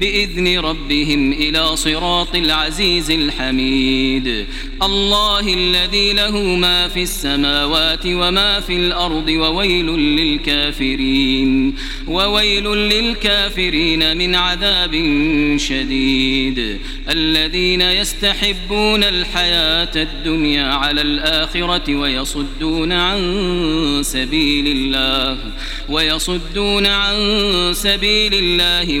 بإذن ربهم إلى صراط العزيز الحميد. الله الذي له ما في السماوات وما في الأرض وويل للكافرين وويل للكافرين من عذاب شديد. الذين يستحبون الحياة الدنيا على الآخرة ويصدون عن سبيل الله ويصدون عن سبيل الله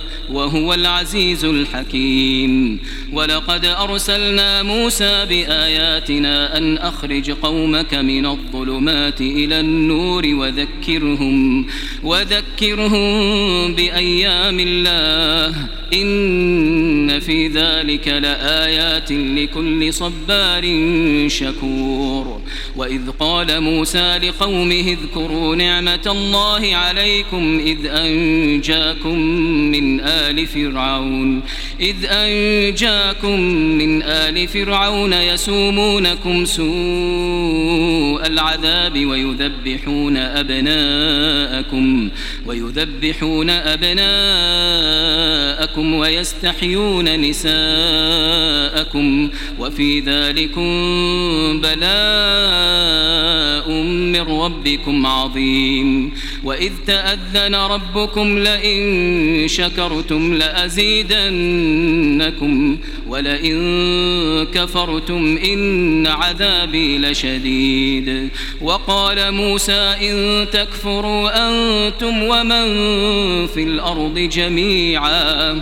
وهو العزيز الحكيم. ولقد أرسلنا موسى بآياتنا أن أخرج قومك من الظلمات إلى النور وذكرهم وذكرهم بأيام الله. إن في ذلك لآيات لكل صبار شكور. وإذ قال موسى لقومه اذكروا نعمة الله عليكم إذ أنجاكم من آل فرعون. إذ أنجاكم من آل فرعون يسومونكم سوء العذاب ويذبحون أبناءكم ويذبحون أبناءكم ويستحيون نساءكم وفي ذلكم بلاء من ربكم عظيم. وإذ تأذن ربكم لئن شكرتم لأزيدنكم ولئن كفرتم إن عذابي لشديد. وقال موسى إن تكفروا أنتم ومن في الأرض جميعا.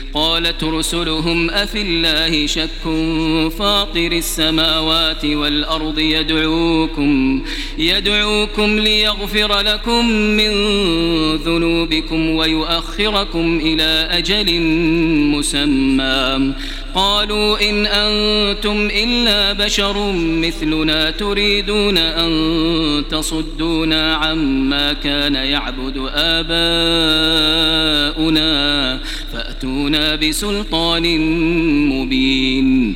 قالت رسلهم أفي الله شك فاطر السماوات والأرض يدعوكم يدعوكم ليغفر لكم من ذنوبكم ويؤخركم إلى أجل مسمى. قالوا إن أنتم إلا بشر مثلنا تريدون أن تصدونا عما كان يعبد آباؤنا. فأتونا بسلطان مبين.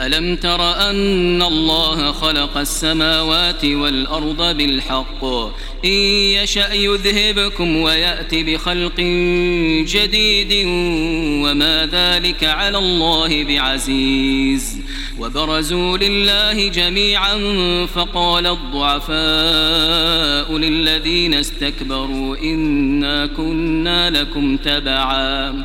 ألم تر أن الله خلق السماوات والأرض بالحق؟ إن يشأ يذهبكم ويأتي بخلق جديد وما ذلك على الله بعزيز. وبرزوا لله جميعا فقال الضعفاء للذين استكبروا إنا كنا لكم تبعا.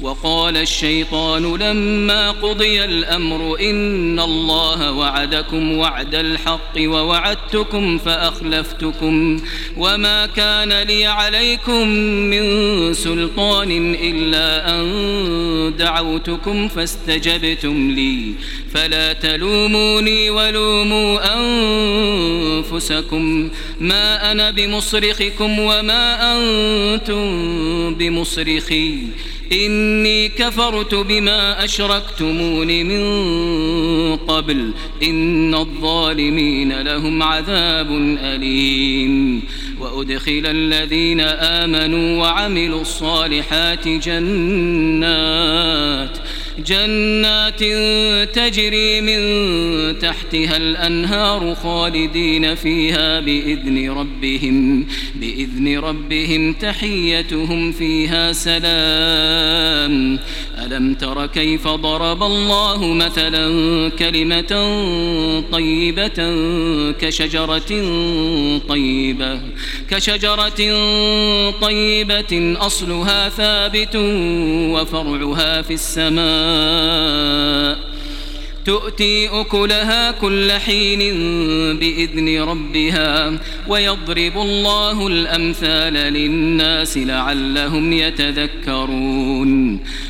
وقال الشيطان لما قضي الأمر إن الله وعدكم وعد الحق ووعدتكم فأخلفتكم وما كان لي عليكم من سلطان إلا أن دعوتكم فاستجبتم لي. فلا تلوموني ولوموا أنفسكم. ما أنا بمصرخكم وما أنتم بمصرخي. إني كفرت بما أشركتمون من قبل. إن الظالمين لهم عذاب أليم. وأدخل الذين آمنوا وعملوا الصالحات جنات. جنات تجري من تحتها الأنهار خالدين فيها بإذن ربهم بإذن ربهم تحيتهم فيها سلام. ألم تر كيف ضرب الله مثلا كلمة طيبة كشجرة طيبة كشجرة طيبة أصلها ثابت وفرعها في السماء تؤتي أكلها كل حين بإذن ربها ويضرب الله الأمثال للناس لعلهم يتذكرون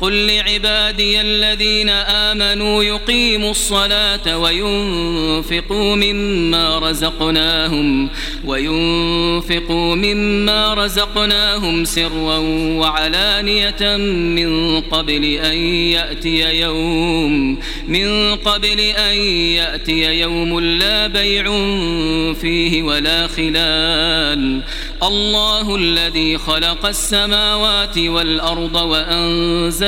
قل لعبادي الذين آمنوا يقيموا الصلاة وينفقوا مما رزقناهم وينفقوا مما رزقناهم سرا وعلانية من قبل أن يأتي يوم من قبل أن يأتي يوم لا بيع فيه ولا خلال الله الذي خلق السماوات والأرض وأنزل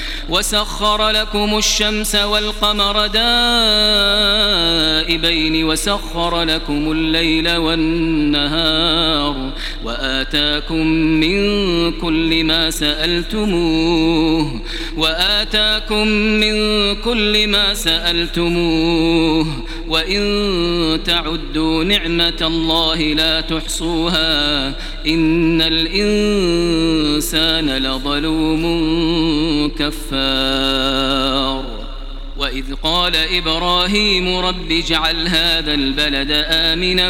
وسخر لكم الشمس والقمر دائبين وسخر لكم الليل والنهار وآتاكم من كل ما سألتموه وآتاكم من كل ما سألتموه وإن تعدوا نعمة الله لا تحصوها إن الإنسان لظلوم كفار وإذ قال إبراهيم رب اجعل هذا البلد آمنا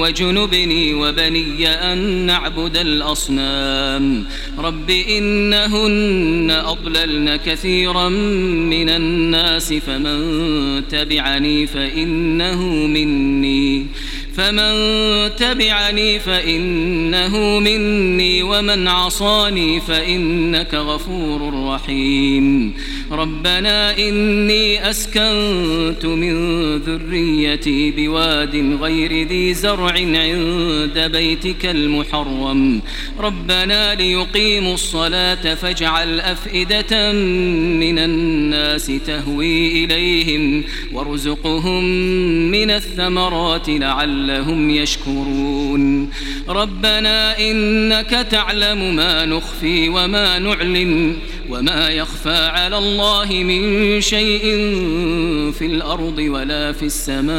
وجنبني وبني أن نعبد الأصنام. رب إنهن أضللن كثيرا من الناس فمن تبعني فإنه مني. فمن تبعني فإنه مني ومن عصاني فإنك غفور رحيم. ربنا إني أسكنت من ذريتي بواد غير ذي زرع عند بيتك المحرم. ربنا ليقيموا الصلاة فاجعل أفئدة من الناس تهوي إليهم وارزقهم من الثمرات لعلهم يشكرون. ربنا إنك تعلم ما نخفي وما نعلن. وما يخفى على الله من شيء في الأرض ولا في السماء.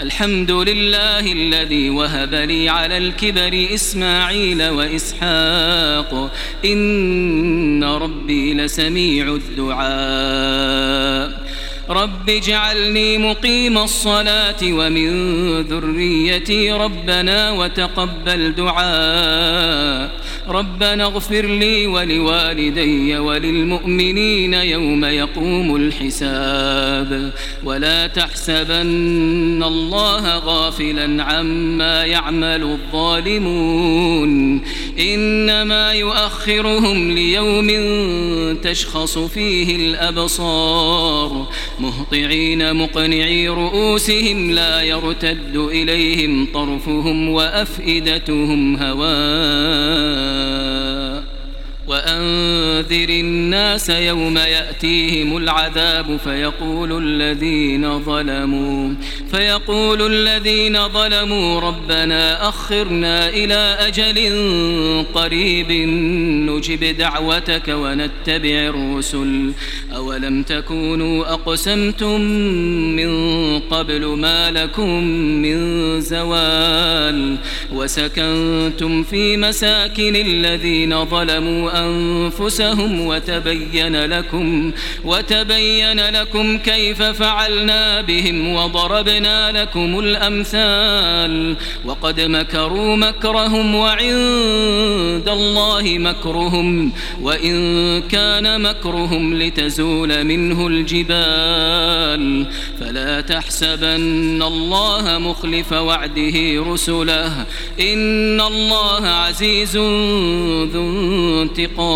الحمد لله الذي وهب لي على الكبر إسماعيل وإسحاق. إن ربي لسميع الدعاء. رب اجعلني مقيم الصلاة ومن ذريتي ربنا وتقبل دعاء. ربنا اغفر لي ولوالدي وللمؤمنين يوم يقوم الحساب. ولا تحسبن الله غافلا عما يعمل الظالمون. إنما يؤخرهم ليوم تشخص فيه الأبصار. مهطعين مقنعي رؤوسهم لا يرتد إليهم طرفهم وأفئدتهم هواء وأنذر الناس يوم يأتيهم العذاب فيقول الذين ظلموا فيقول الذين ظلموا ربنا أخرنا إلى أجل قريب نجب دعوتك ونتبع الرسل. أولم تكونوا أقسمتم من قبل ما لكم من زوال وسكنتم في مساكن الذين ظلموا أنفسهم وتبين لكم وتبين لكم كيف فعلنا بهم وضربنا لكم الأمثال. وقد مكروا مكرهم وعند الله مكرهم وإن كان مكرهم لتزول منه الجبال. فلا تحسبن الله مخلف وعده رسله إن الله عزيز ذو انتقام.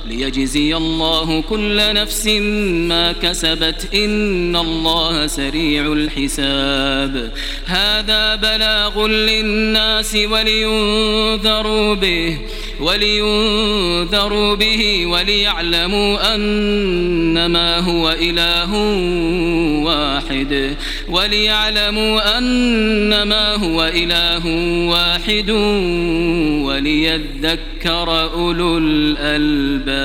ليجزي الله كل نفس ما كسبت إن الله سريع الحساب. هذا بلاغ للناس ولينذروا به. ولينذروا به وليعلموا أنما هو إله واحد. وليعلموا أنما هو إله واحد وليذكر أولو الألباب.